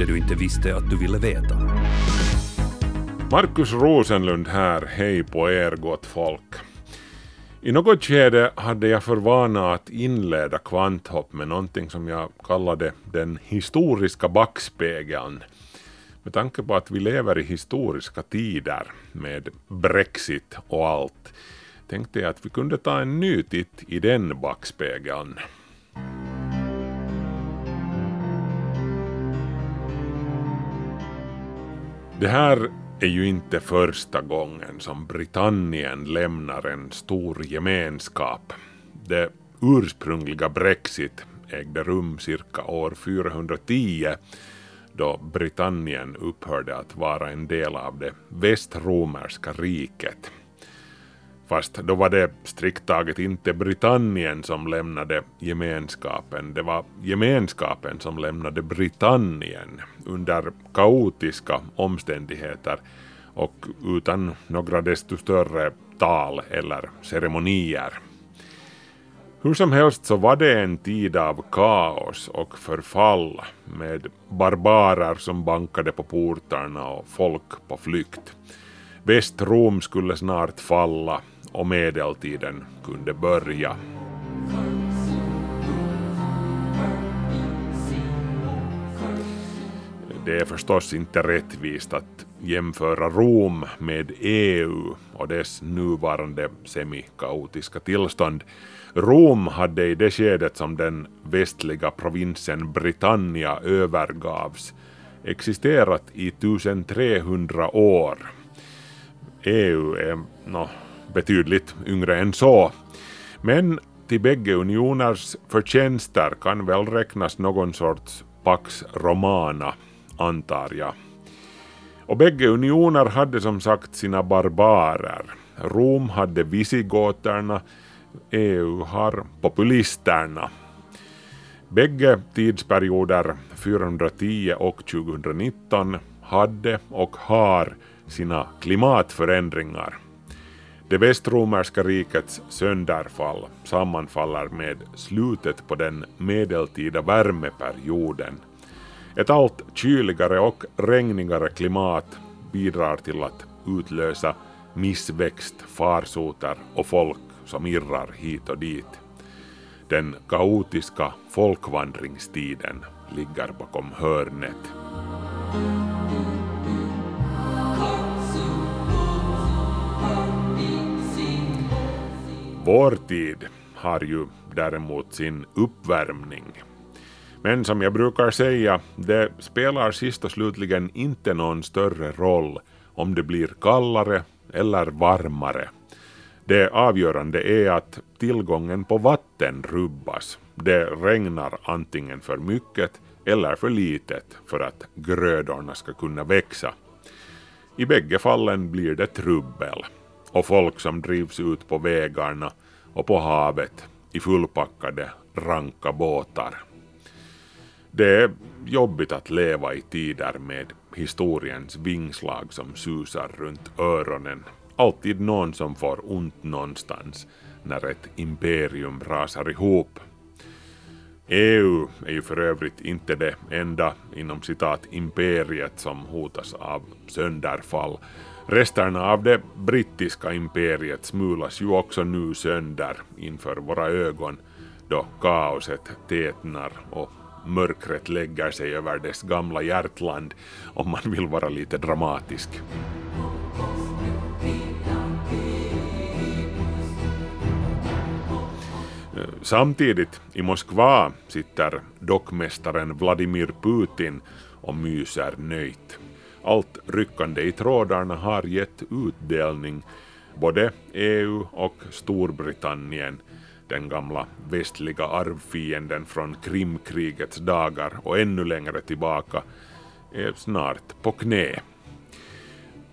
det du inte visste att du ville veta. Markus Rosenlund här, hej på er gott folk. I något skede hade jag för vana att inleda kvanthopp med någonting som jag kallade den historiska backspegeln. Med tanke på att vi lever i historiska tider med Brexit och allt tänkte jag att vi kunde ta en ny titt i den backspegeln. Det här är ju inte första gången som Britannien lämnar en stor gemenskap. Det ursprungliga Brexit ägde rum cirka år 410 då Britannien upphörde att vara en del av det västromerska riket. Fast då var det strikt taget inte Britannien som lämnade gemenskapen, det var gemenskapen som lämnade Britannien under kaotiska omständigheter och utan några desto större tal eller ceremonier. Hur som helst så var det en tid av kaos och förfall med barbarer som bankade på portarna och folk på flykt. Västrom skulle snart falla och medeltiden kunde börja. Det är förstås inte rättvist att jämföra Rom med EU och dess nuvarande semikaotiska tillstånd. Rom hade i det skedet som den västliga provinsen Britannia övergavs existerat i 1300 år. EU är no, betydligt yngre än så. Men till bägge unioners förtjänster kan väl räknas någon sorts Pax Romana, antar jag. Och bägge unioner hade som sagt sina barbarer. Rom hade visigoterna, EU har populisterna. Bägge tidsperioder 410 och 2019 hade och har sina klimatförändringar. Det västromerska rikets sönderfall sammanfaller med slutet på den medeltida värmeperioden. Ett allt kyligare och regnigare klimat bidrar till att utlösa missväxt, farsoter och folk som irrar hit och dit. Den kaotiska folkvandringstiden ligger bakom hörnet. Vår tid har ju däremot sin uppvärmning. Men som jag brukar säga, det spelar sist och slutligen inte någon större roll om det blir kallare eller varmare. Det avgörande är att tillgången på vatten rubbas. Det regnar antingen för mycket eller för litet för att grödorna ska kunna växa. I bägge fallen blir det trubbel och folk som drivs ut på vägarna och på havet i fullpackade ranka båtar. Det är jobbigt att leva i tider med historiens vingslag som susar runt öronen. Alltid någon som får ont någonstans när ett imperium rasar ihop. EU är ju för övrigt inte det enda inom citat imperiet som hotas av sönderfall. Resterna av det brittiska imperiet smulas ju också nu sönder inför våra ögon då kaoset tätnar och mörkret lägger sig över dess gamla hjärtland om man vill vara lite dramatisk. Samtidigt i Moskva sitter dockmästaren Vladimir Putin och myser nöjt. Allt ryckande i trådarna har gett utdelning. Både EU och Storbritannien, den gamla västliga arvfienden från Krimkrigets dagar och ännu längre tillbaka, är snart på knä.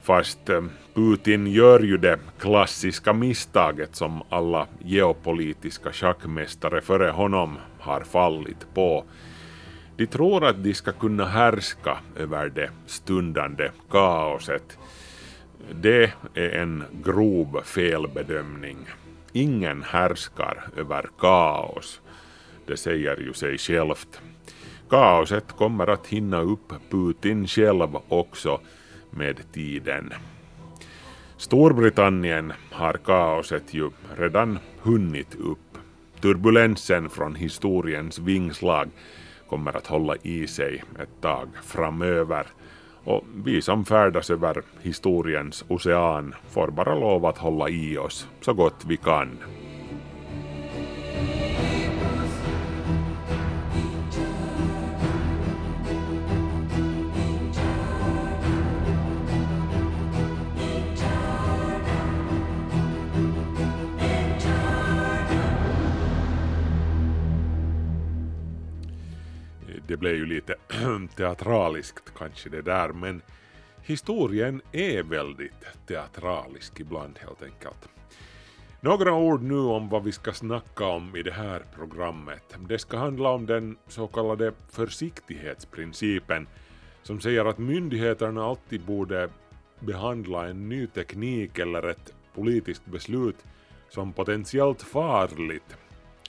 Fast eh, Putin gör ju det klassiska misstaget som alla geopolitiska schackmästare före honom har fallit på. De tror att de ska kunna härska över det stundande kaoset. Det är en grov felbedömning. Ingen härskar över kaos. Det säger ju sig självt. Kaoset kommer att hinna upp Putin själv också med tiden. Storbritannien har kaoset ju redan hunnit upp. Turbulensen från historiens vingslag kommer att hålla i sig ett tag framöver. Och vi som färdas över historiens ocean får bara lov att hålla i oss så gott vi kan. Det blev ju lite teatraliskt kanske det där, men historien är väldigt teatralisk ibland helt enkelt. Några ord nu om vad vi ska snacka om i det här programmet. Det ska handla om den så kallade försiktighetsprincipen som säger att myndigheterna alltid borde behandla en ny teknik eller ett politiskt beslut som potentiellt farligt,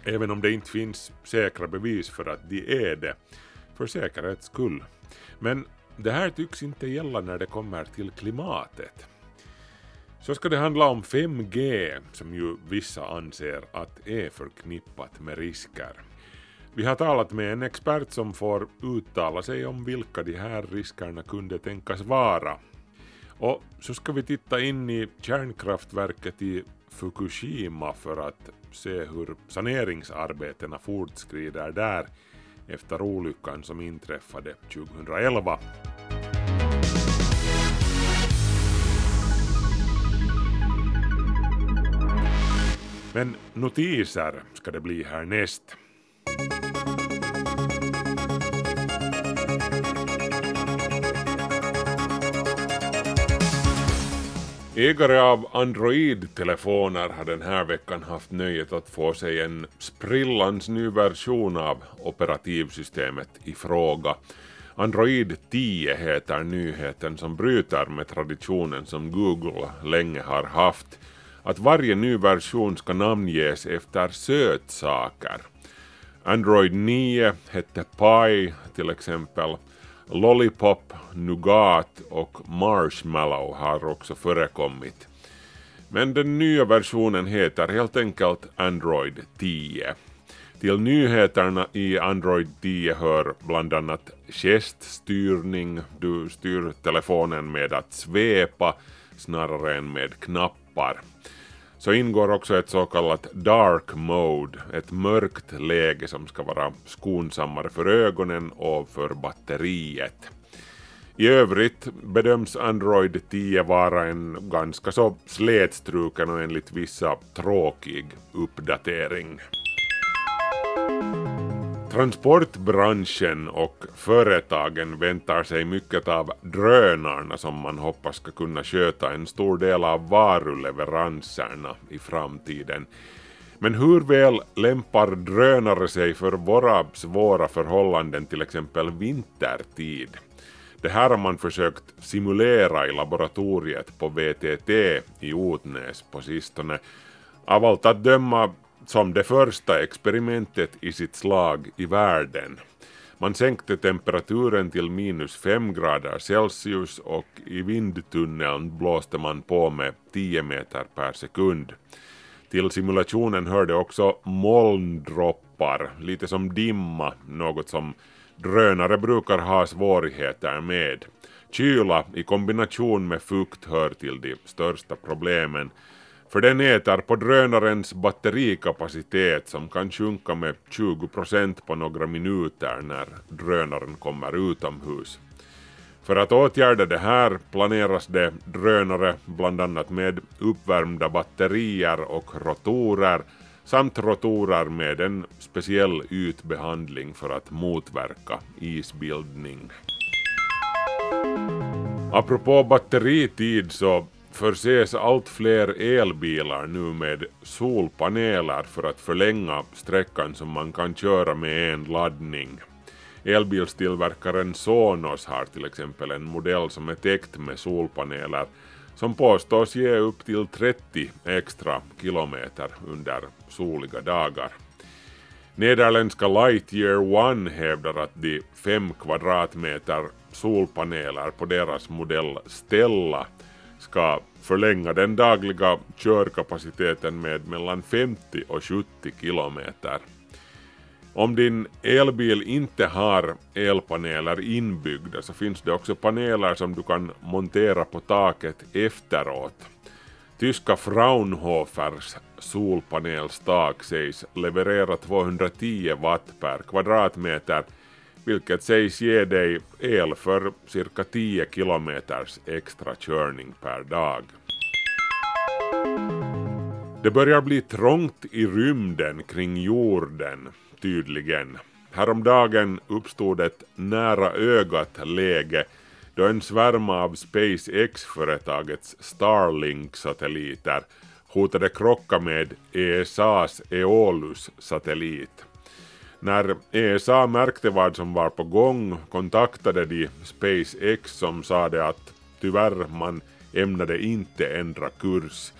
även om det inte finns säkra bevis för att de är det, för säkerhets skull. Men det här tycks inte gälla när det kommer till klimatet. Så ska det handla om 5G, som ju vissa anser att är förknippat med risker. Vi har talat med en expert som får uttala sig om vilka de här riskerna kunde tänkas vara. Och så ska vi titta in i kärnkraftverket i Fukushima för att se hur saneringsarbetena fortskrider där efter olyckan som inträffade 2011. Men notiser ska det bli härnäst. Ägare av Android-telefoner har den här veckan haft nöjet att få sig en sprillans ny version av operativsystemet i fråga. Android 10 heter nyheten som bryter med traditionen som Google länge har haft, att varje ny version ska namnges efter sötsaker. Android 9 hette Pi, till exempel, Lollipop, Nougat och Marshmallow har också förekommit. Men den nya versionen heter helt enkelt Android 10. Till nyheterna i Android 10 hör bland annat geststyrning, du styr telefonen med att svepa snarare än med knappar. Så ingår också ett så kallat dark mode, ett mörkt läge som ska vara skonsammare för ögonen och för batteriet. I övrigt bedöms Android 10 vara en ganska så slätstruken och enligt vissa tråkig uppdatering. Transportbranschen och företagen väntar sig mycket av drönarna som man hoppas ska kunna sköta en stor del av varuleveranserna i framtiden. Men hur väl lämpar drönare sig för våra svåra förhållanden till exempel vintertid? Det här har man försökt simulera i laboratoriet på VTT i Otnäs på sistone. Av allt att döma som det första experimentet i sitt slag i världen. Man sänkte temperaturen till minus 5 grader Celsius och i vindtunneln blåste man på med 10 meter per sekund. Till simulationen hörde också molndroppar, lite som dimma, något som drönare brukar ha svårigheter med. Kyla i kombination med fukt hör till de största problemen för den äter på drönarens batterikapacitet som kan sjunka med 20 procent på några minuter när drönaren kommer utomhus. För att åtgärda det här planeras det drönare bland annat med uppvärmda batterier och rotorer samt rotorer med en speciell ytbehandling för att motverka isbildning. Apropå batteritid så förses allt fler elbilar nu med solpaneler för att förlänga sträckan som man kan köra med en laddning. Elbilstillverkaren Sonos har till exempel en modell som är täckt med solpaneler som påstås ge upp till 30 extra kilometer under soliga dagar. Nederländska Lightyear One hävdar att de 5 kvadratmeter solpaneler på deras modell Stella ska förlänga den dagliga körkapaciteten med mellan 50 och 70 kilometer. Om din elbil inte har elpaneler inbyggda så finns det också paneler som du kan montera på taket efteråt. Tyska Fraunhofers solpanelstak sägs leverera 210 watt per kvadratmeter vilket sägs ge dig el för cirka 10 kilometers extra körning per dag. Det börjar bli trångt i rymden kring jorden, tydligen. Häromdagen uppstod ett nära ögat-läge då en svärma av SpaceX-företagets Starlink-satelliter hotade krocka med ESAs Eolus-satellit. När ESA märkte vad som var på gång kontaktade de SpaceX som sade att tyvärr man ämnade inte ändra kurs.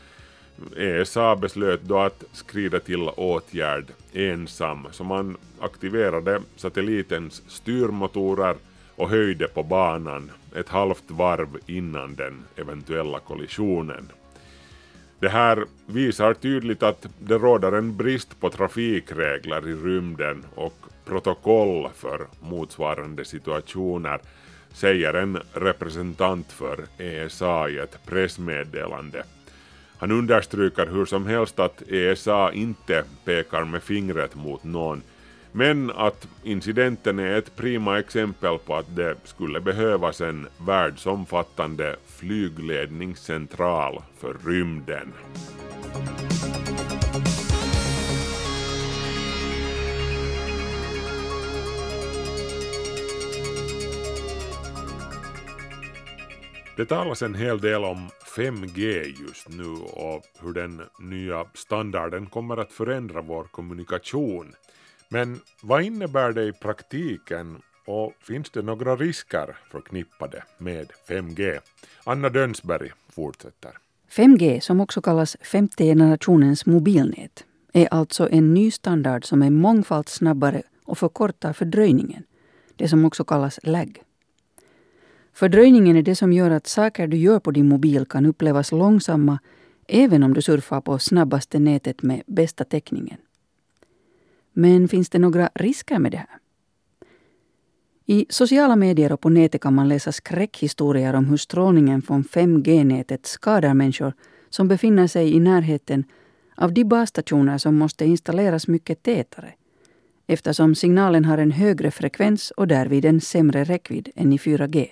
ESA beslöt då att skrida till åtgärd ensam så man aktiverade satellitens styrmotorer och höjde på banan ett halvt varv innan den eventuella kollisionen. Det här visar tydligt att det råder en brist på trafikregler i rymden och protokoll för motsvarande situationer, säger en representant för ESA i ett pressmeddelande. Han understryker hur som helst att ESA inte pekar med fingret mot någon, men att incidenten är ett prima exempel på att det skulle behövas en världsomfattande flygledningscentral för rymden. Det talas en hel del om 5G just nu och hur den nya standarden kommer att förändra vår kommunikation. Men vad innebär det i praktiken och finns det några risker förknippade med 5G? Anna Dönsberg fortsätter. 5G, som också kallas femte generationens mobilnät, är alltså en ny standard som är mångfalt snabbare och förkortar fördröjningen, det som också kallas lag. Fördröjningen är det som gör att saker du gör på din mobil kan upplevas långsamma även om du surfar på snabbaste nätet med bästa täckningen. Men finns det några risker med det här? I sociala medier och på nätet kan man läsa skräckhistorier om hur strålningen från 5G-nätet skadar människor som befinner sig i närheten av de basstationer som måste installeras mycket tätare eftersom signalen har en högre frekvens och därvid en sämre räckvidd än i 4G.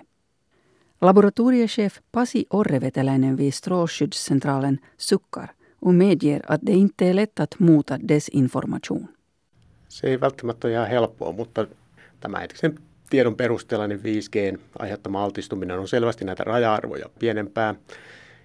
Laboratoriechef Pasi Orreveteläinen vid Strålskyddscentralen suckar och medger att det inte är lätt att mota desinformation. Se ei välttämättä ole ihan helppoa, mutta tämänhetkisen tiedon perusteella niin 5Gn aiheuttama altistuminen on selvästi näitä raja-arvoja pienempää,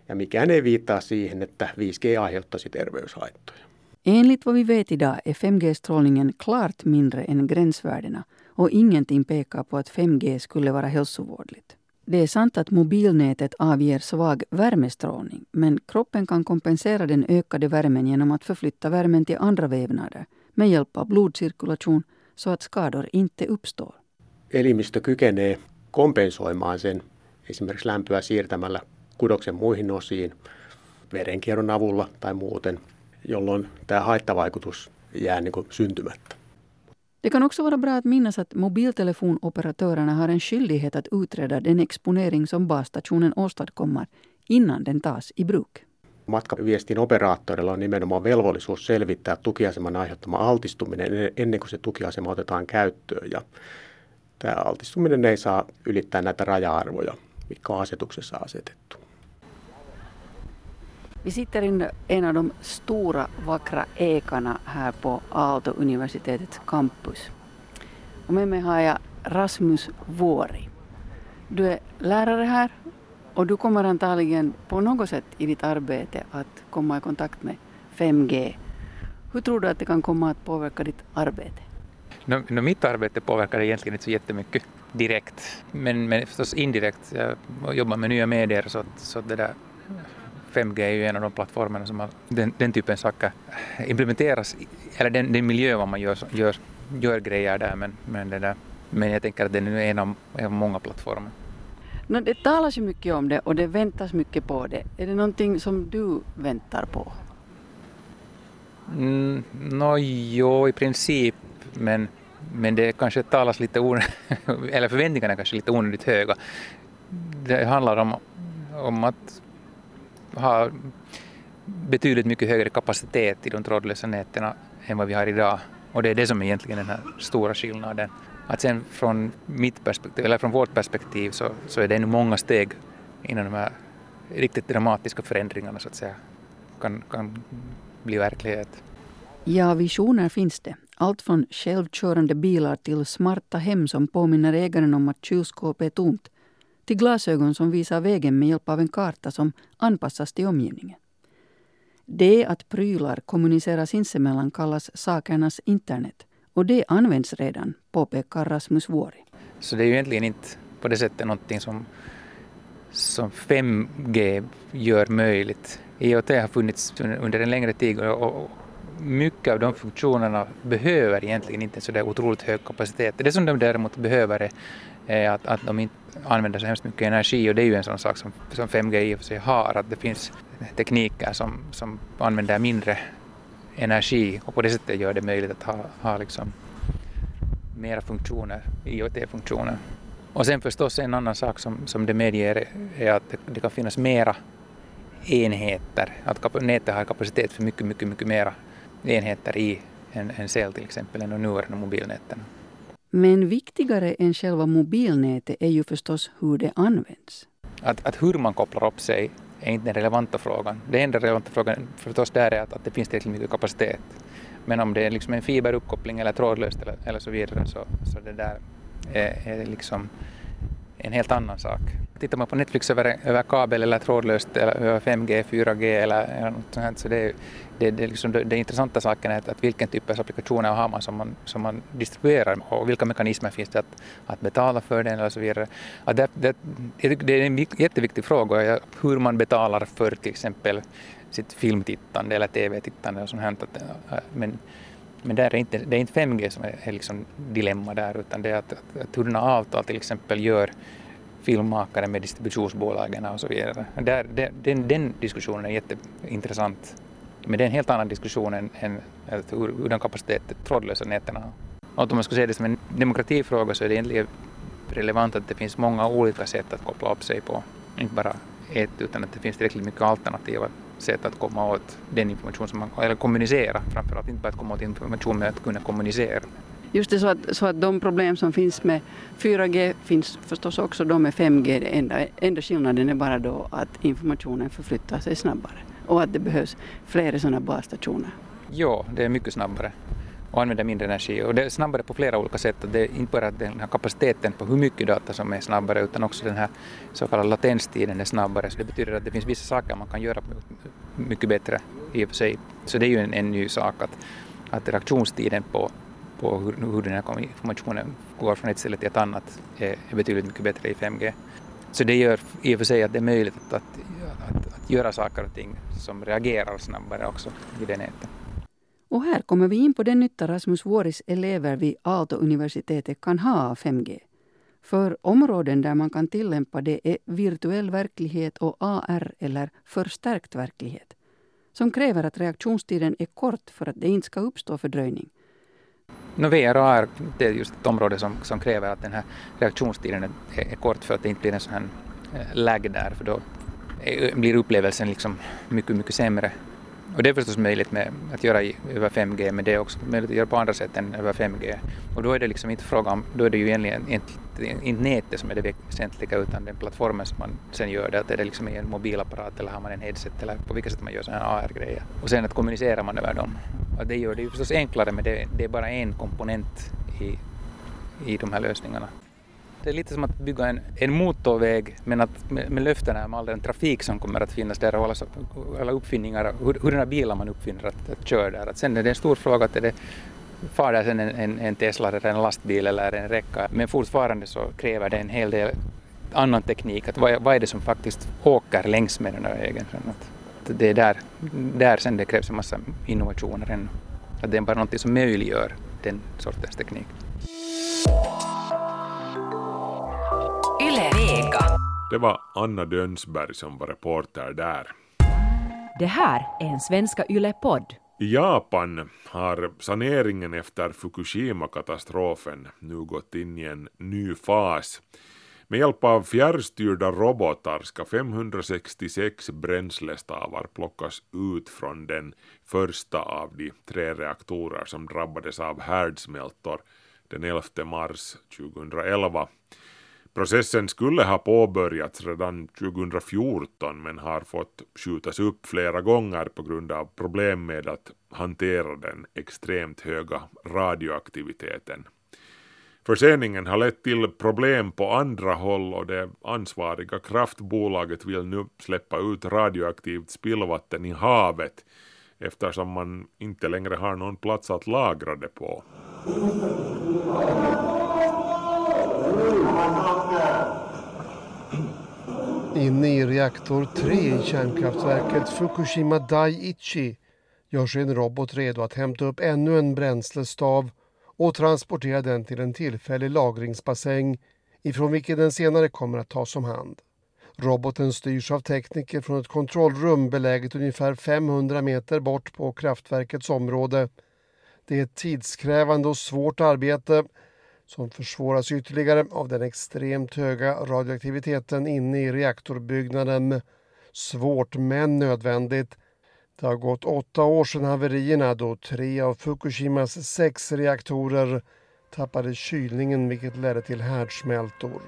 ja mikään ei viittaa siihen, että 5G aiheuttaisi terveyshaittoja. Enligt vad vi vet idag är 5G-strålningen klart mindre än gränsvärdena och ingenting pekar på att 5G skulle vara hälsovådligt. Det är sant att mobilnätet avger svag värmestrålning men kroppen kan kompensera den ökade värmen genom att förflytta värmen till andra vävnader med hjälp av blodcirkulation så att skador inte uppstår. Elimistö kykenee kompensoimaan sen esimerkiksi lämpöä siirtämällä kudoksen muihin osiin verenkierron avulla tai muuten, jolloin tämä haittavaikutus jää niin syntymättä. Det kan också vara bra att minnas att mobiltelefonoperatörerna har en skyldighet att utreda den exponering som basstationen åstadkommer innan den tas i bruk. Matkaviestin operaattorilla on nimenomaan velvollisuus selvittää tukiaseman aiheuttama altistuminen ennen kuin se tukiasema otetaan käyttöön. Ja tämä altistuminen ei saa ylittää näitä raja-arvoja, mitkä on asetuksessa asetettu. Vi sitter i en av de stora vackra ekarna här på Aalto-universitetets campus. Och med mig har jag Rasmus Vuori. Du är lärare här och du kommer antagligen på något sätt i ditt arbete att komma i kontakt med 5G. Hur tror du att det kan komma att påverka ditt arbete? No, no, mitt arbete påverkar egentligen inte så jättemycket direkt, men, men förstås indirekt. Jag jobbar med nya medier så, så det där 5G är ju en av de plattformarna som har, den, den typen saker implementeras, eller den, den miljö var man gör, gör, gör grejer där, men, men, det där, men jag tänker att det är en av, en av många plattformar. No, det talas ju mycket om det och det väntas mycket på det. Är det någonting som du väntar på? Mm, no, jo, i princip, men, men det kanske talas lite onödigt, eller förväntningarna är kanske lite onödigt höga. Det handlar om, om att ha betydligt mycket högre kapacitet i de trådlösa näten än vad vi har idag. Och det är det som är egentligen den här stora skillnaden. Att sen från mitt perspektiv, eller från vårt perspektiv så, så är det ännu många steg innan de här riktigt dramatiska förändringarna så att säga kan, kan bli verklighet. Ja, visioner finns det. Allt från självkörande bilar till smarta hem som påminner ägaren om att kylskåpet är tomt till glasögon som visar vägen med hjälp av en karta som anpassas till omgivningen. Det att prylar kommunicerar sinsemellan kallas sakernas internet och det används redan, påpekar Rasmus Vuori. Så det är ju egentligen inte på det sättet någonting som, som 5G gör möjligt. IoT har funnits under en längre tid och, mycket av de funktionerna behöver egentligen inte så där otroligt hög kapacitet. Det som de däremot behöver är, är att, att de inte använder så hemskt mycket energi och det är ju en sån sak som, som 5G i och för sig har, att det finns tekniker som, som använder mindre energi och på det sättet gör det möjligt att ha, ha liksom mera funktioner, IoT-funktioner. Och sen förstås en annan sak som, som det medger är att det, kan finnas mera enheter, att nätet har kapacitet för mycket, mycket, mycket mera enheter i en, en cell till exempel än de nuvarande mobilnäten. Men viktigare än själva mobilnätet är ju förstås hur det används. Att, att hur man kopplar upp sig är inte den relevanta frågan. Den enda relevanta frågan förstås där är att, att det finns tillräckligt mycket kapacitet. Men om det är liksom en fiberuppkoppling eller trådlöst eller, eller så vidare så, så det där är, är liksom en helt annan sak. Tittar man på Netflix över, över kabel eller trådlöst eller över 5G, 4G eller, eller något sånt här, så det, är- det, det, liksom, det, det intressanta saken är att, att vilken typ av applikationer har man som, man som man distribuerar och vilka mekanismer finns det att, att betala för den eller så vidare. Att det, det, det är en jätteviktig fråga hur man betalar för till exempel sitt filmtittande eller tv-tittande och sånt här. Men, men där är inte, det är inte 5G som är, är liksom dilemma där utan det är att, att, att hurdana avtal till exempel gör filmmakare med distributionsbolagen och så vidare. Där, den, den diskussionen är jätteintressant. Men det är en helt annan diskussion än, än att hur, hur den kapacitet de trådlösa näten har. Och om man skulle se det som en demokratifråga så är det egentligen relevant att det finns många olika sätt att koppla upp sig på. Inte bara ett utan att det finns tillräckligt mycket alternativa sätt att komma åt den information som man, eller kommunicera framförallt, inte bara att komma åt information men att kunna kommunicera. Just det, så att, så att de problem som finns med 4G finns förstås också de med 5G. Det enda, enda skillnaden är bara då att informationen förflyttar sig snabbare och att det behövs fler sådana basstationer. Ja, det är mycket snabbare och använder mindre energi. Och det är snabbare på flera olika sätt. Det är inte bara den här kapaciteten på hur mycket data som är snabbare utan också den här så kallade latenstiden är snabbare. Så det betyder att det finns vissa saker man kan göra mycket bättre i och för sig. Så det är ju en, en ny sak att, att reaktionstiden på, på hur, hur den här informationen går från ett ställe till ett annat är, är betydligt mycket bättre i 5G. Så det gör i och för sig att det är möjligt att, att, att, att göra saker och ting som reagerar snabbare också i det nätet. Och här kommer vi in på den nytta Rasmus Vuoris elever vid Aalto-universitetet kan ha av 5G. För områden där man kan tillämpa det är virtuell verklighet och AR eller förstärkt verklighet som kräver att reaktionstiden är kort för att det inte ska uppstå fördröjning. No, VR och AR det är just ett område som, som kräver att den här reaktionstiden är, är kort för att det inte blir en sån här eh, lag där för då blir upplevelsen liksom mycket, mycket sämre. Och det är förstås möjligt med att göra i, över 5G men det är också möjligt att göra på andra sätt än över 5G. Och då är det liksom inte inte om, då är det ju egentligen inte, inte nätet som är det väsentliga utan den plattformen som man sen gör det, att är det liksom i en mobilapparat eller har man en headset eller på vilket sätt man gör sådana här AR-grejer. Och sen att kommunicera man över dem. Och det gör det ju förstås enklare men det, det är bara en komponent i, i de här lösningarna. Det är lite som att bygga en, en motorväg men att med, med löftena om all den trafik som kommer att finnas där och alla, alla uppfinningar, hur, hurdana bilar man uppfinner att, att köra där. Att sen är det en stor fråga att är det far där sen en, en, en Tesla eller en lastbil eller en räcka men fortfarande så kräver det en hel del annan teknik. Att vad, vad är det som faktiskt åker längs med den här vägen? Att, det är där, där sen det krävs en massa innovationer ännu. Att det är bara något som möjliggör den sortens teknik. Vega. Det var Anna Dönsberg som var reporter där. Det här är en Svenska Yle-podd. I Japan har saneringen efter Fukushima-katastrofen nu gått in i en ny fas. Med hjälp av fjärrstyrda robotar ska 566 bränslestavar plockas ut från den första av de tre reaktorer som drabbades av härdsmältor den 11 mars 2011. Processen skulle ha påbörjats redan 2014 men har fått skjutas upp flera gånger på grund av problem med att hantera den extremt höga radioaktiviteten. Förseningen har lett till problem på andra håll och det ansvariga kraftbolaget vill nu släppa ut radioaktivt spillvatten i havet eftersom man inte längre har någon plats att lagra det på. Inne i reaktor 3 i kärnkraftverket Fukushima Daiichi görs en robot redo att hämta upp ännu en bränslestav och transportera den till en tillfällig lagringsbassäng ifrån vilken den senare kommer att tas om hand. Roboten styrs av tekniker från ett kontrollrum beläget ungefär 500 meter bort på kraftverkets område. Det är ett tidskrävande och svårt arbete som försvåras ytterligare av den extremt höga radioaktiviteten inne i reaktorbyggnaden. Svårt men nödvändigt. Det har gått åtta år sedan haverierna då tre av Fukushimas sex reaktorer tappade kylningen vilket ledde till härdsmältor.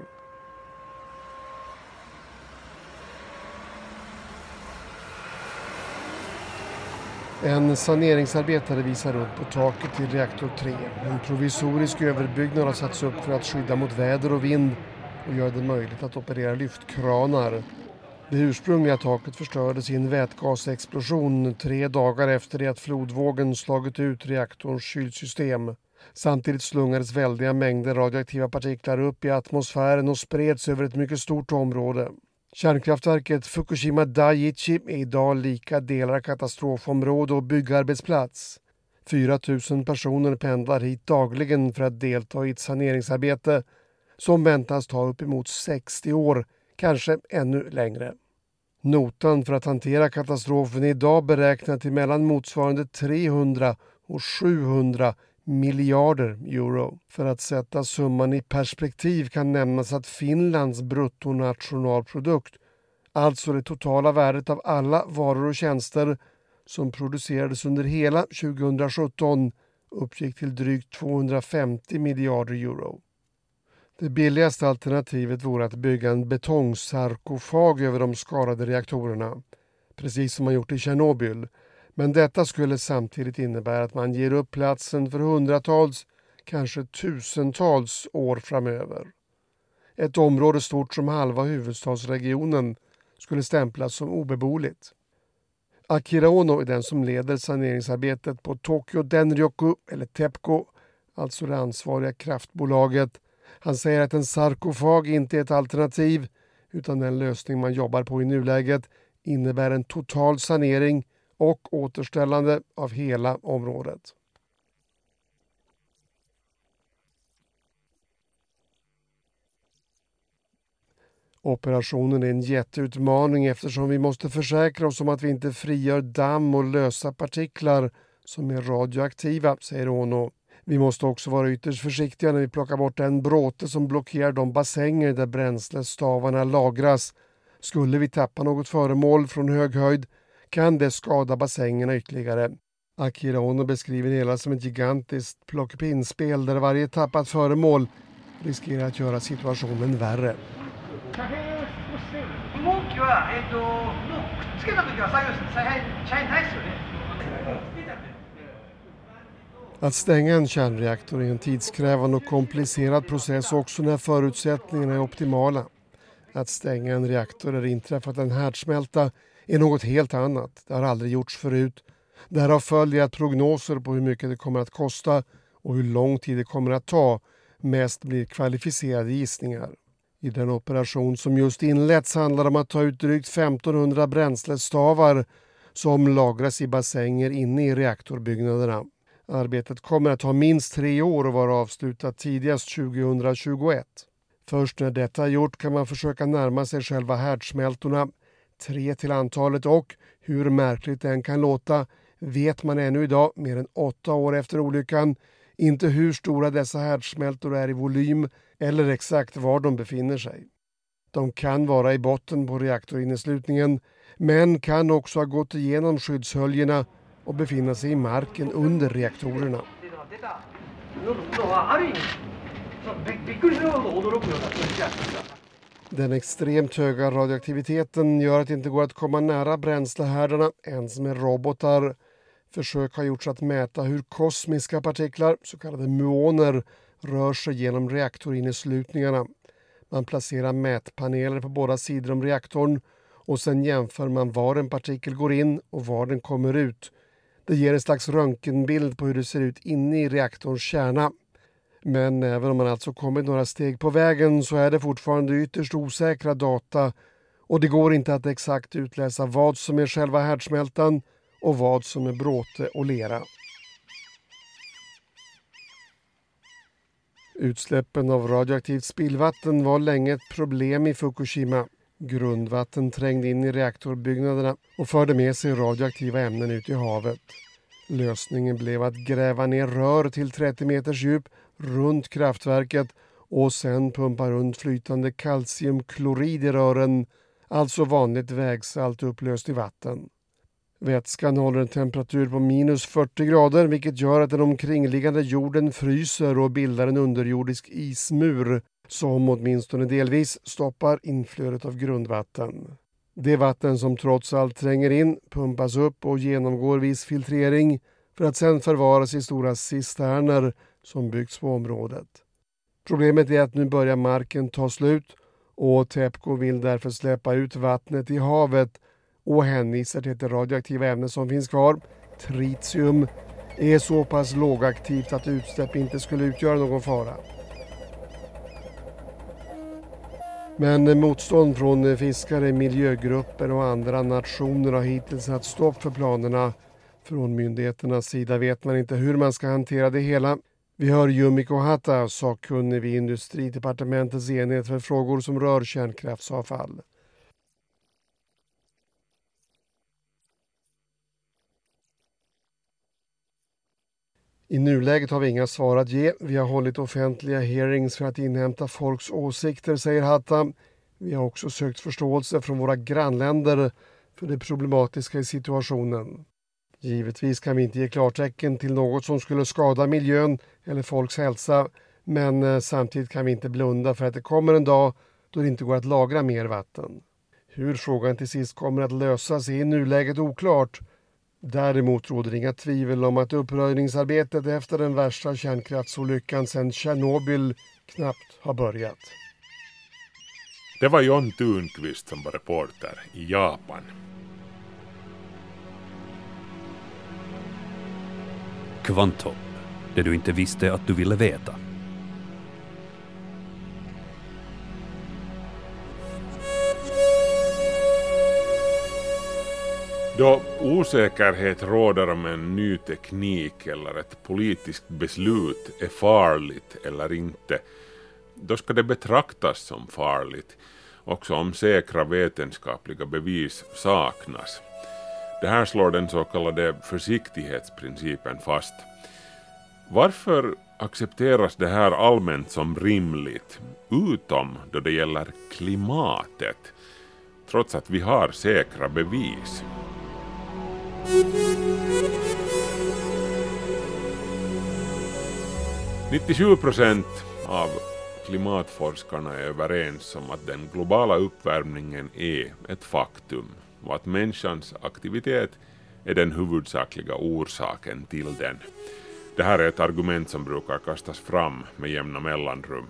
En saneringsarbetare visar runt på taket till reaktor 3. En provisorisk överbyggnad har satts upp för att skydda mot väder och vind och göra det möjligt att operera lyftkranar. Det ursprungliga taket förstördes i en vätgasexplosion tre dagar efter det att flodvågen slagit ut reaktorns kylsystem. Samtidigt slungades väldiga mängder radioaktiva partiklar upp i atmosfären och spreds över ett mycket stort område. Kärnkraftverket Fukushima Daiichi är idag lika delar katastrofområde och byggarbetsplats. 4 000 personer pendlar hit dagligen för att delta i ett saneringsarbete som väntas ta uppemot 60 år, kanske ännu längre. Notan för att hantera katastrofen är idag beräknad till mellan motsvarande 300 och 700 miljarder euro. För att sätta summan i perspektiv kan nämnas att Finlands bruttonationalprodukt, alltså det totala värdet av alla varor och tjänster som producerades under hela 2017 uppgick till drygt 250 miljarder euro. Det billigaste alternativet vore att bygga en betongsarkofag över de skadade reaktorerna, precis som man gjort i Tjernobyl. Men detta skulle samtidigt innebära att man ger upp platsen för hundratals, kanske tusentals år framöver. Ett område stort som halva huvudstadsregionen skulle stämplas som obeboeligt. Akira Ono är den som leder saneringsarbetet på Tokyo Denryoku, eller TEPCO, alltså det ansvariga kraftbolaget. Han säger att en sarkofag inte är ett alternativ utan den lösning man jobbar på i nuläget innebär en total sanering och återställande av hela området. Operationen är en jätteutmaning eftersom vi måste försäkra oss om att vi inte frigör damm och lösa partiklar som är radioaktiva, säger Ono. Vi måste också vara ytterst försiktiga när vi plockar bort den bråte som blockerar de bassänger där bränslestavarna lagras. Skulle vi tappa något föremål från hög höjd kan det skada bassängerna ytterligare. Akira Ono beskriver det hela som ett gigantiskt plockepinnspel där varje tappat föremål riskerar att göra situationen värre. Att stänga en kärnreaktor är en tidskrävande och komplicerad process också när förutsättningarna är optimala. Att stänga en reaktor där det inträffat en härdsmälta är något helt annat. Det har aldrig gjorts förut. Därav följer att prognoser på hur mycket det kommer att kosta och hur lång tid det kommer att ta mest blir kvalificerade gissningar. I den operation som just inletts handlar det om att ta ut drygt 1500 bränslestavar som lagras i bassänger inne i reaktorbyggnaderna. Arbetet kommer att ta minst tre år och vara avslutat tidigast 2021. Först när detta är gjort kan man försöka närma sig själva härdsmältorna. Tre till antalet och, hur märkligt det än kan låta, vet man ännu idag, mer än åtta år efter olyckan, inte hur stora dessa härdsmältor är i volym eller exakt var de befinner sig. De kan vara i botten på reaktorinneslutningen men kan också ha gått igenom skyddshöljena och befinna sig i marken under reaktorerna. Den extremt höga radioaktiviteten gör att det inte går att komma nära bränslehärdarna ens med robotar. Försök har gjorts att mäta hur kosmiska partiklar, så kallade muoner, rör sig genom reaktorinneslutningarna. Man placerar mätpaneler på båda sidor om reaktorn och sen jämför man var en partikel går in och var den kommer ut. Det ger en slags röntgenbild på hur det ser ut inne i reaktorns kärna. Men även om man alltså kommit några steg på vägen så är det fortfarande ytterst osäkra data och det går inte att exakt utläsa vad som är själva härdsmältan och vad som är bråte och lera. Utsläppen av radioaktivt spillvatten var länge ett problem i Fukushima. Grundvatten trängde in i reaktorbyggnaderna och förde med sig radioaktiva ämnen ut i havet. Lösningen blev att gräva ner rör till 30 meters djup runt kraftverket och sen pumpa runt flytande kalciumklorid i rören, alltså vanligt vägsalt upplöst i vatten. Vätskan håller en temperatur på minus 40 grader vilket gör att den omkringliggande jorden fryser och bildar en underjordisk ismur som åtminstone delvis stoppar inflödet av grundvatten. Det vatten som trots allt tränger in pumpas upp och genomgår viss filtrering för att sedan förvaras i stora cisterner som byggts på området. Problemet är att nu börjar marken ta slut och Tepco vill därför släppa ut vattnet i havet och hänvisar till att det radioaktiva ämne som finns kvar, tritium, är så pass lågaktivt att utsläpp inte skulle utgöra någon fara. Men motstånd från fiskare, miljögrupper och andra nationer har hittills satt stopp för planerna. Från myndigheternas sida vet man inte hur man ska hantera det hela. Vi hör Yumiko Kohata, sakkunnig vid industridepartementets enhet för frågor som rör kärnkraftsavfall. I nuläget har vi inga svar att ge. Vi har hållit offentliga hearings för att inhämta folks åsikter, säger Hatta. Vi har också sökt förståelse från våra grannländer för det problematiska i situationen. Givetvis kan vi inte ge klartecken till något som skulle skada miljön eller folks hälsa, men eh, samtidigt kan vi inte blunda för att det kommer en dag då det inte går att lagra mer vatten. Hur frågan till sist kommer att lösas är i nuläget oklart. Däremot råder inga tvivel om att uppröjningsarbetet efter den värsta kärnkraftsolyckan sedan Tjernobyl knappt har börjat. Det var John Thunqvist som var reporter i Japan. Kvanthopp, det du inte visste att du ville veta. Då osäkerhet råder om en ny teknik eller ett politiskt beslut är farligt eller inte, då ska det betraktas som farligt, också om säkra vetenskapliga bevis saknas. Det här slår den så kallade försiktighetsprincipen fast. Varför accepteras det här allmänt som rimligt, utom då det gäller klimatet, trots att vi har säkra bevis? 97 procent av klimatforskarna är överens om att den globala uppvärmningen är ett faktum och att människans aktivitet är den huvudsakliga orsaken till den. Det här är ett argument som brukar kastas fram med jämna mellanrum.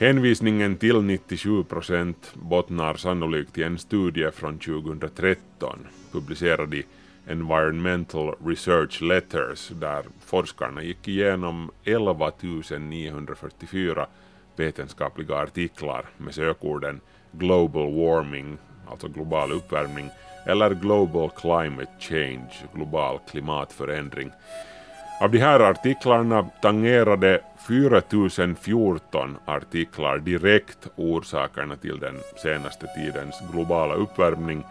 Hänvisningen till 97 procent bottnar sannolikt i en studie från 2013 publicerad i Environmental Research Letters där forskarna gick igenom 11 944 vetenskapliga artiklar med sökorden global warming, alltså global uppvärmning, eller global climate change, global klimatförändring. Av de här artiklarna tangerade 4014 artiklar direkt orsakerna till den senaste tidens globala uppvärmning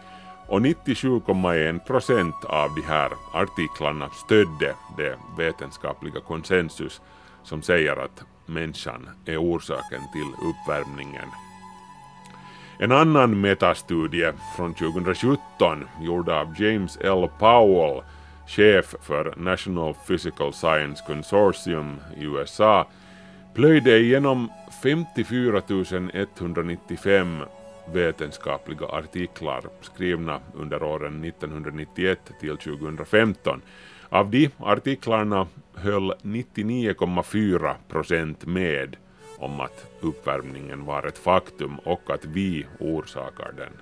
och 97,1 procent av de här artiklarna stödde det vetenskapliga konsensus som säger att människan är orsaken till uppvärmningen. En annan metastudie från 2017 gjord av James L. Powell, chef för National Physical Science Consortium i USA, plöjde igenom 54 195 vetenskapliga artiklar skrivna under åren 1991 till 2015. Av de artiklarna höll 99,4 procent med om att uppvärmningen var ett faktum och att vi orsakar den.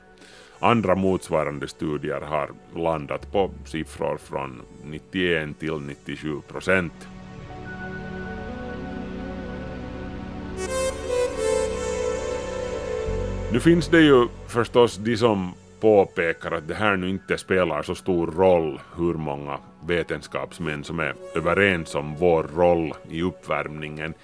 Andra motsvarande studier har landat på siffror från 91 till 97 procent. Nu finns det ju förstås de som påpekar att det här nu inte spelar så stor roll hur många vetenskapsmän som är överens om vår roll i uppvärmningen.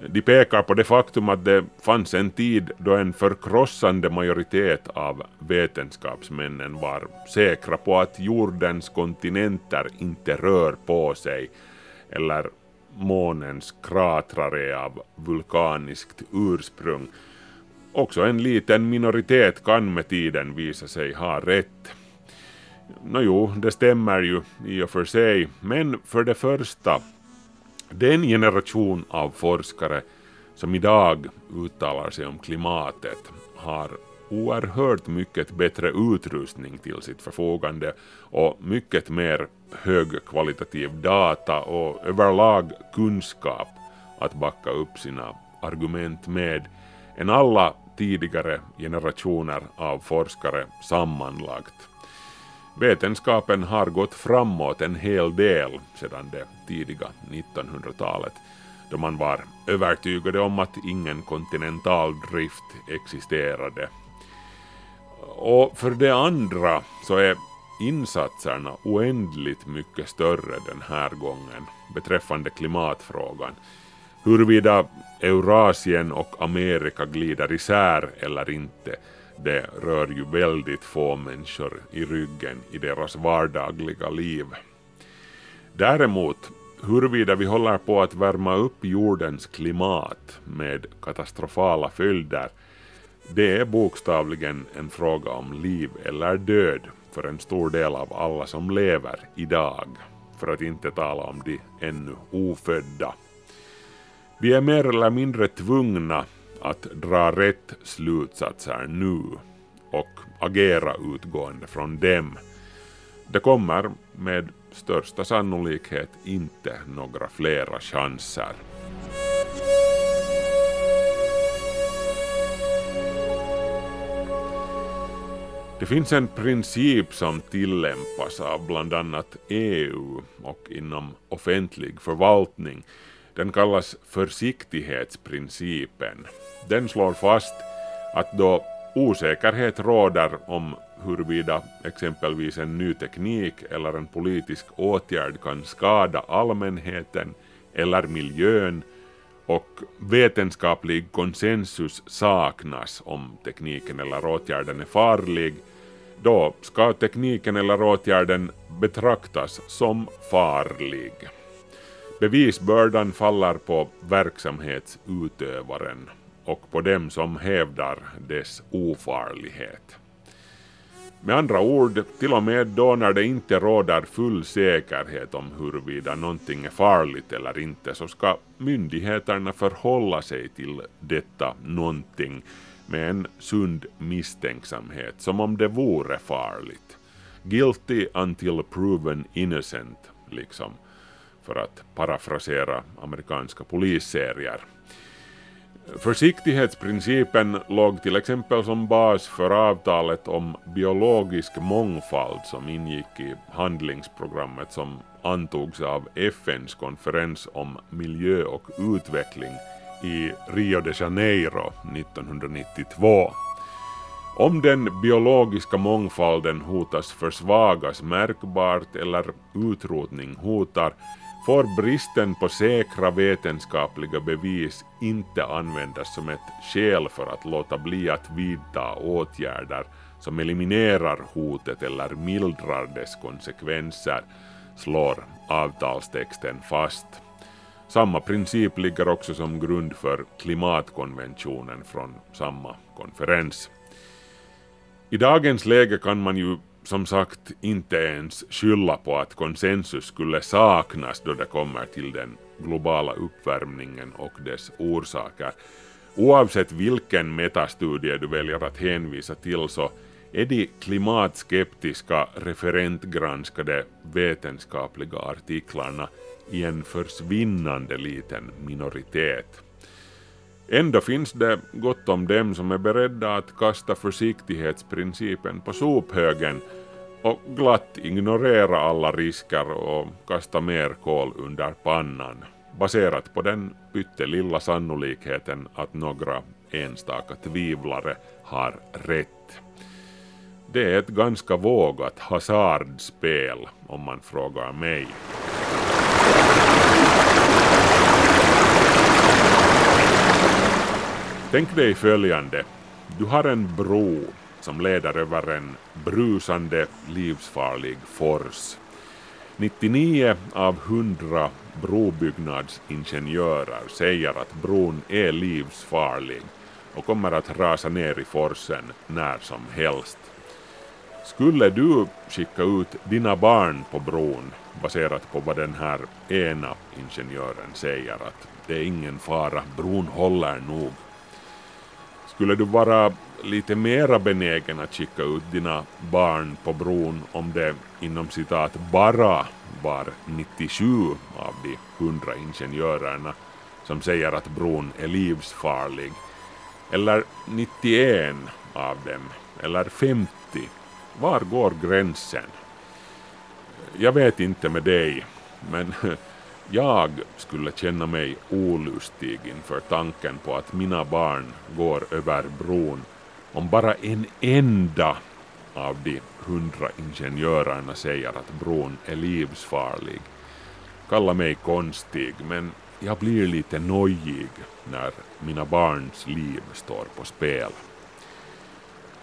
De pekar på det faktum att det fanns en tid då en förkrossande majoritet av vetenskapsmännen var säkra på att jordens kontinenter inte rör på sig eller månens kratrar är av vulkaniskt ursprung. Också en liten minoritet kan med tiden visa sig ha rätt. Nåjo, det stämmer ju i och för sig, men för det första, den generation av forskare som idag uttalar sig om klimatet har oerhört mycket bättre utrustning till sitt förfogande och mycket mer högkvalitativ data och överlag kunskap att backa upp sina argument med än alla tidigare generationer av forskare sammanlagt. Vetenskapen har gått framåt en hel del sedan det tidiga 1900-talet då man var övertygade om att ingen kontinental drift existerade. Och för det andra så är insatserna oändligt mycket större den här gången beträffande klimatfrågan. Huruvida Eurasien och Amerika glider isär eller inte, det rör ju väldigt få människor i ryggen i deras vardagliga liv. Däremot, huruvida vi håller på att värma upp jordens klimat med katastrofala följder, det är bokstavligen en fråga om liv eller död för en stor del av alla som lever idag, för att inte tala om de ännu ofödda. Vi är mer eller mindre tvungna att dra rätt slutsatser nu och agera utgående från dem. Det kommer med största sannolikhet inte några flera chanser. Det finns en princip som tillämpas av bland annat EU och inom offentlig förvaltning den kallas försiktighetsprincipen. Den slår fast att då osäkerhet råder om huruvida exempelvis en ny teknik eller en politisk åtgärd kan skada allmänheten eller miljön och vetenskaplig konsensus saknas om tekniken eller åtgärden är farlig, då ska tekniken eller åtgärden betraktas som farlig. Bevisbördan faller på verksamhetsutövaren och på dem som hävdar dess ofarlighet. Med andra ord, till och med då när det inte råder full säkerhet om huruvida någonting är farligt eller inte så ska myndigheterna förhålla sig till detta någonting med en sund misstänksamhet som om det vore farligt. Guilty until proven innocent, liksom för att parafrasera amerikanska polisserier. Försiktighetsprincipen låg till exempel som bas för avtalet om biologisk mångfald som ingick i handlingsprogrammet som antogs av FNs konferens om miljö och utveckling i Rio de Janeiro 1992. Om den biologiska mångfalden hotas försvagas märkbart eller utrotning hotar får bristen på säkra vetenskapliga bevis inte användas som ett skäl för att låta bli att vidta åtgärder som eliminerar hotet eller mildrar dess konsekvenser, slår avtalstexten fast. Samma princip ligger också som grund för klimatkonventionen från samma konferens. I dagens läge kan man ju som sagt inte ens skylla på att konsensus skulle saknas då det kommer till den globala uppvärmningen och dess orsaker. Oavsett vilken metastudie du väljer att hänvisa till så är de klimatskeptiska referentgranskade vetenskapliga artiklarna i en försvinnande liten minoritet. Ändå finns det gott om dem som är beredda att kasta försiktighetsprincipen på sophögen och glatt ignorera alla risker och kasta mer kol under pannan baserat på den pyttelilla sannolikheten att några enstaka tvivlare har rätt. Det är ett ganska vågat hasardspel om man frågar mig. Tänk dig följande. Du har en bro som leder över en brusande livsfarlig fors. 99 av 100 brobyggnadsingenjörer säger att bron är livsfarlig och kommer att rasa ner i forsen när som helst. Skulle du skicka ut dina barn på bron baserat på vad den här ena ingenjören säger att det är ingen fara, bron håller nog skulle du vara lite mera benägen att skicka ut dina barn på bron om det inom citat bara var 97 av de 100 ingenjörerna som säger att bron är livsfarlig, eller 91 av dem, eller 50. Var går gränsen? Jag vet inte med dig, men Jag skulle känna mig olustig inför tanken på att mina barn går över bron om bara en enda av de hundra ingenjörerna säger att bron är livsfarlig. Kalla mig konstig, men jag blir lite nojig när mina barns liv står på spel.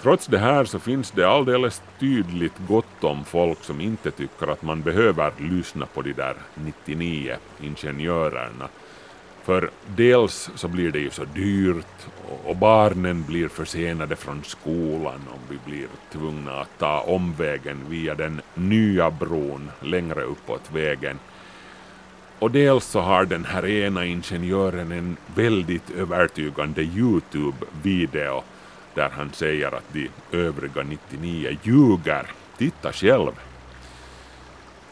Trots det här så finns det alldeles tydligt gott om folk som inte tycker att man behöver lyssna på de där 99 ingenjörerna. För dels så blir det ju så dyrt och barnen blir försenade från skolan om vi blir tvungna att ta omvägen via den nya bron längre uppåt vägen. Och dels så har den här ena ingenjören en väldigt övertygande Youtube-video där han säger att de övriga 99 ljuger. Titta själv.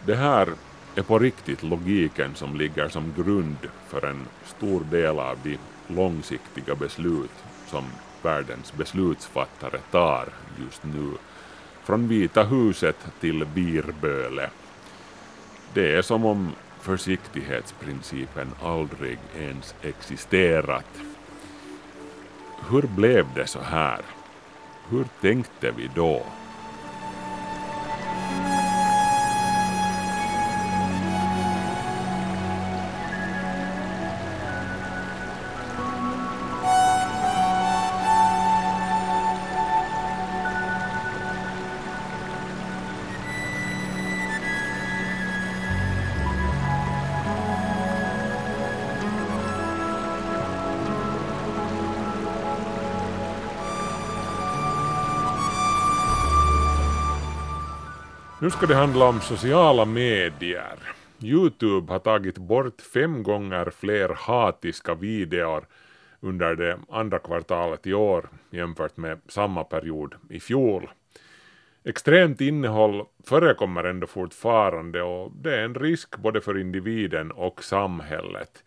Det här är på riktigt logiken som ligger som grund för en stor del av de långsiktiga beslut som världens beslutsfattare tar just nu. Från Vita huset till Birböle. Det är som om försiktighetsprincipen aldrig ens existerat. Hur blev det så här? Hur tänkte vi då? Nu ska det handla om sociala medier. Youtube har tagit bort fem gånger fler hatiska videor under det andra kvartalet i år jämfört med samma period i fjol. Extremt innehåll förekommer ändå fortfarande och det är en risk både för individen och samhället,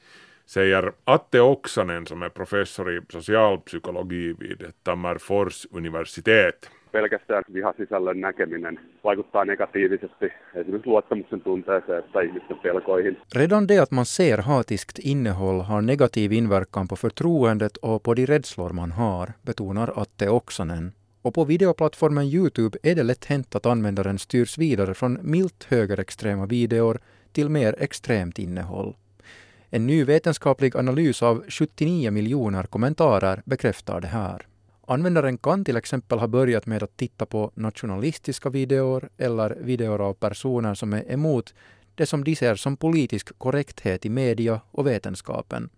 säger Atte Oksanen som är professor i socialpsykologi vid Tammerfors universitet pelkästään vihasisällön näkeminen vaikuttaa negatiivisesti esimerkiksi luottamuksen tunteeseen tai ihmisten pelkoihin. Redan det att man ser hatiskt innehåll har negativ inverkan på förtroendet och på de rädslor man har, betonar Atte Oksanen. Och på videoplattformen Youtube är det lätt hänt att användaren styrs vidare från milt högerextrema videor till mer extremt innehåll. En ny vetenskaplig analys av 79 miljoner kommentarer bekräftar det här. Användaren kan till exempel ha börjat med att titta på nationalistiska videor eller videor av personer som är emot det som de ser som politisk korrekthet i media och vetenskapen.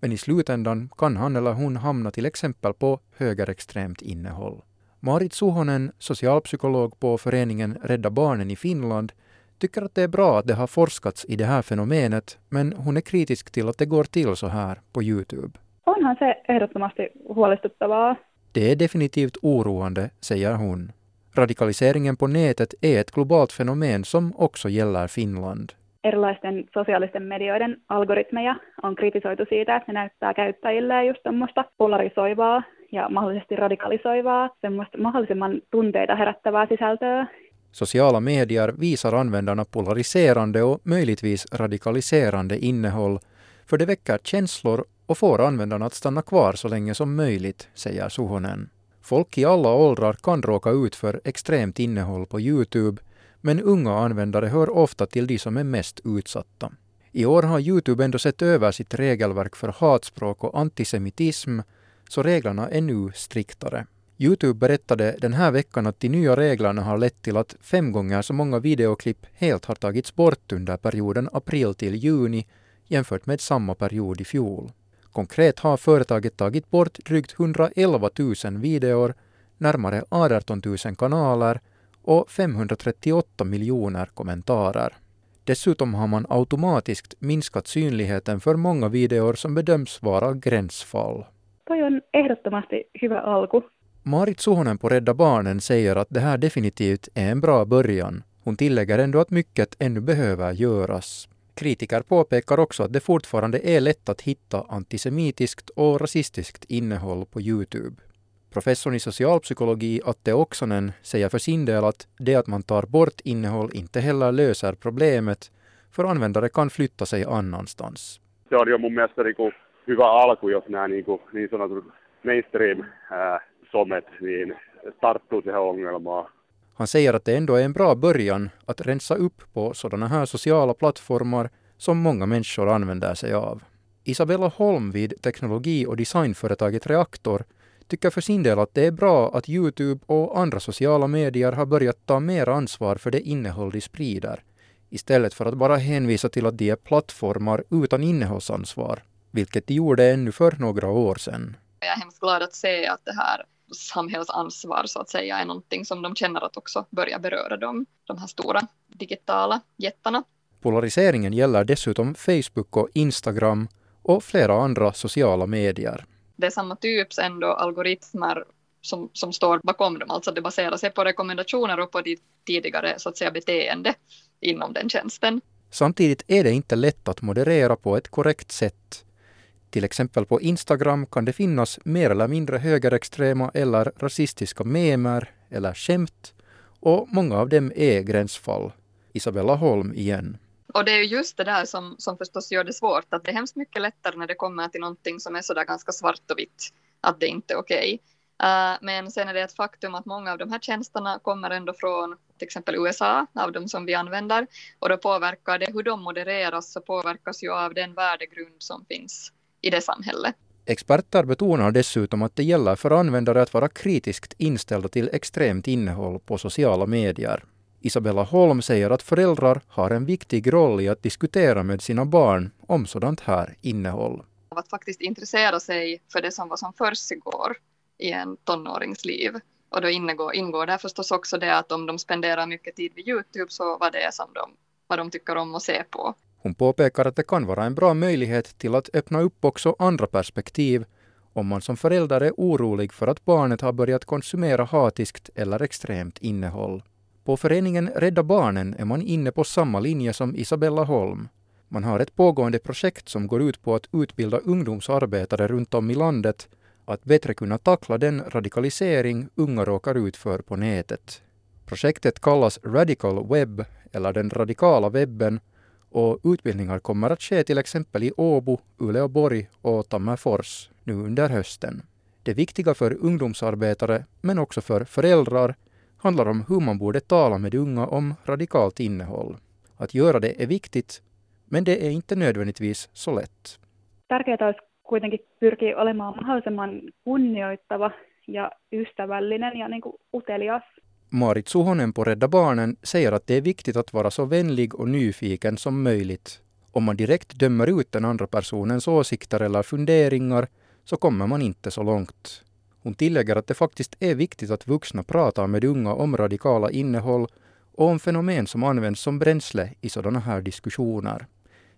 Men i slutändan kan han eller hon hamna till exempel på högerextremt innehåll. Marit Suhonen, socialpsykolog på föreningen Rädda Barnen i Finland, tycker att det är bra att det har forskats i det här fenomenet, men hon är kritisk till att det går till så här på Youtube. Onhan se ehdottomasti huolestuttavaa. Det är definitivt oroande, säger hon. Radikaliseringen på nätet är ett globalt fenomen som också gäller Finland. Erilaisten sosiaalisten medioiden algoritmeja on kritisoitu siitä, että ne näyttää käyttäjille just semmoista polarisoivaa ja mahdollisesti radikalisoivaa, semmoista mahdollisimman tunteita herättävää sisältöä. Sociala medier visar användarna polariserande och möjligtvis radikaliserande innehåll, för det väcker känslor och får användarna att stanna kvar så länge som möjligt, säger Suhonen. Folk i alla åldrar kan råka ut för extremt innehåll på Youtube, men unga användare hör ofta till de som är mest utsatta. I år har Youtube ändå sett över sitt regelverk för hatspråk och antisemitism, så reglerna är nu striktare. Youtube berättade den här veckan att de nya reglerna har lett till att fem gånger så många videoklipp helt har tagits bort under perioden april till juni jämfört med samma period i fjol. Konkret har företaget tagit bort drygt 111 000 videor, närmare 18 000 kanaler och 538 miljoner kommentarer. Dessutom har man automatiskt minskat synligheten för många videor som bedöms vara gränsfall. Toi on ehdottomasti hyvä alku. Marit Suhonen på Rädda Barnen säger att det här definitivt är en bra början. Hon tillägger ändå att mycket ännu behöver göras. Kritiker påpekar också att det fortfarande är lätt att hitta antisemitiskt och rasistiskt innehåll på Youtube. Professorn i socialpsykologi Atte Oksanen säger för sin del att det att man tar bort innehåll inte heller löser problemet, för användare kan flytta sig annanstans. Se on jo mun mielestä niinku hyvä alku, jos nämä niinku, niin sanotut mainstream-somet niin tarttuu siihen ongelmaan. Han säger att det ändå är en bra början att rensa upp på sådana här sociala plattformar som många människor använder sig av. Isabella Holm vid teknologi och designföretaget Reaktor tycker för sin del att det är bra att Youtube och andra sociala medier har börjat ta mer ansvar för det innehåll de sprider, istället för att bara hänvisa till att de är plattformar utan innehållsansvar, vilket de gjorde ännu för några år sedan. Jag är hemskt glad att se att det här samhällsansvar så att säga är någonting som de känner att också börjar beröra dem, de här stora digitala jättarna. Polariseringen gäller dessutom Facebook och Instagram och flera andra sociala medier. Det är samma typs ändå algoritmer som, som står bakom dem, alltså det baserar sig på rekommendationer och på ditt tidigare så att säga beteende inom den tjänsten. Samtidigt är det inte lätt att moderera på ett korrekt sätt. Till exempel på Instagram kan det finnas mer eller mindre högerextrema eller rasistiska memer eller skämt och många av dem är gränsfall. Isabella Holm igen. Och det är just det där som, som förstås gör det svårt, att det är hemskt mycket lättare när det kommer till någonting som är sådär ganska svart och vitt, att det inte är okej. Okay. Uh, men sen är det ett faktum att många av de här tjänsterna kommer ändå från till exempel USA, av de som vi använder, och då påverkar det hur de modereras, så påverkas ju av den värdegrund som finns i det samhället. Experter betonar dessutom att det gäller för användare att vara kritiskt inställda till extremt innehåll på sociala medier. Isabella Holm säger att föräldrar har en viktig roll i att diskutera med sina barn om sådant här innehåll. Att faktiskt intressera sig för det som vad som försiggår i en tonåringsliv. Och då ingår, ingår där förstås också det att om de spenderar mycket tid vid Youtube så vad det är som de, vad de tycker om att se på. Hon påpekar att det kan vara en bra möjlighet till att öppna upp också andra perspektiv om man som förälder är orolig för att barnet har börjat konsumera hatiskt eller extremt innehåll. På föreningen Rädda Barnen är man inne på samma linje som Isabella Holm. Man har ett pågående projekt som går ut på att utbilda ungdomsarbetare runt om i landet att bättre kunna tackla den radikalisering unga råkar ut för på nätet. Projektet kallas Radical Web, eller den radikala webben, och utbildningar kommer att ske till exempel i Åbo, Uleåborg och Tammerfors nu under hösten. Det viktiga för ungdomsarbetare, men också för föräldrar, handlar om hur man borde tala med unga om radikalt innehåll. Att göra det är viktigt, men det är inte nödvändigtvis så lätt. Tärkeää olisi kuitenkin pyrkiä olemaan mahdollisimman kunnioittava ja ystävällinen ja niin kuin utelias. Marit Suhonen på Rädda Barnen säger att det är viktigt att vara så vänlig och nyfiken som möjligt. Om man direkt dömer ut den andra personens åsikter eller funderingar så kommer man inte så långt. Hon tillägger att det faktiskt är viktigt att vuxna pratar med unga om radikala innehåll och om fenomen som används som bränsle i sådana här diskussioner.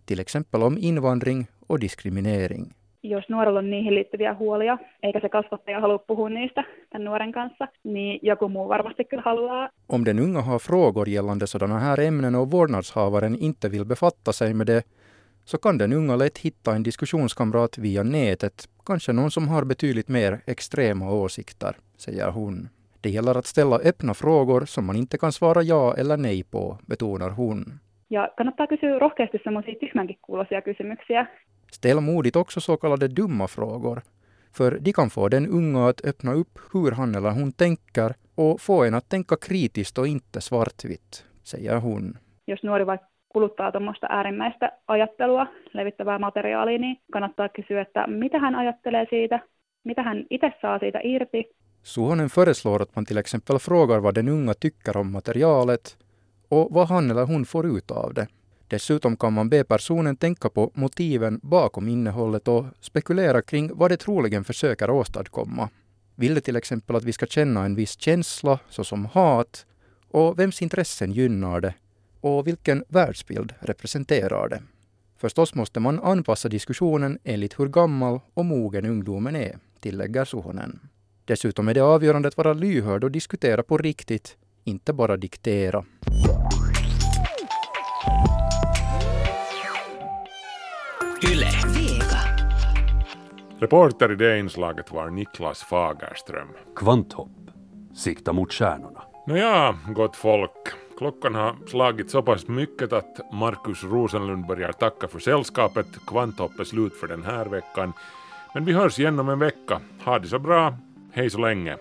Till exempel om invandring och diskriminering. Jos nuorella on niihin liittyviä huolia, eikä se kasvattaja halua puhua niistä tämän nuoren kanssa, niin joku muu varmasti kyllä haluaa. Om den unga har frågor gällande sådana här ämnen och vårdnadshavaren inte vill befatta sig med det, så kan den unga lätt hitta en diskussionskamrat via nätet, kanske någon som har betydligt mer extrema åsikter, säger hon. Det gäller att ställa öppna frågor som man inte kan svara ja eller nej på, betonar hon. Ja kannattaa kysyä rohkeasti semmoisia tyhmänkin kuuloisia kysymyksiä. Ställ modigt också så kallade dumma frågor, för de kan få den unga att öppna upp hur han eller hon tänker och få en att tänka kritiskt och inte svartvitt, säger hon. Jos nuori vaikka kuluttaa tuommoista äärimmäistä ajattelua, levittävää materiaalia, niin kannattaa kysyä, että mitä hän ajattelee siitä, mitä hän itse saa siitä irti. Suhonen föreslår att man till exempel frågar vad den unga tycker om materialet och vad han eller hon får ut av det. Dessutom kan man be personen tänka på motiven bakom innehållet och spekulera kring vad det troligen försöker åstadkomma. Vill det till exempel att vi ska känna en viss känsla, såsom hat, och vems intressen gynnar det, och vilken världsbild representerar det? Förstås måste man anpassa diskussionen enligt hur gammal och mogen ungdomen är, tillägger Suhonen. Dessutom är det avgörande att vara lyhörd och diskutera på riktigt, inte bara diktera. Reporter i det inslaget var Niklas Fagerström. Kvanthopp. Sikta mot stjärnorna. Nåja, gott folk. Klockan har slagit så pass mycket att Markus Rosenlund börjar tacka för sällskapet. Kvanthopp är slut för den här veckan. Men vi hörs igen om en vecka. Ha det så bra. Hej så länge.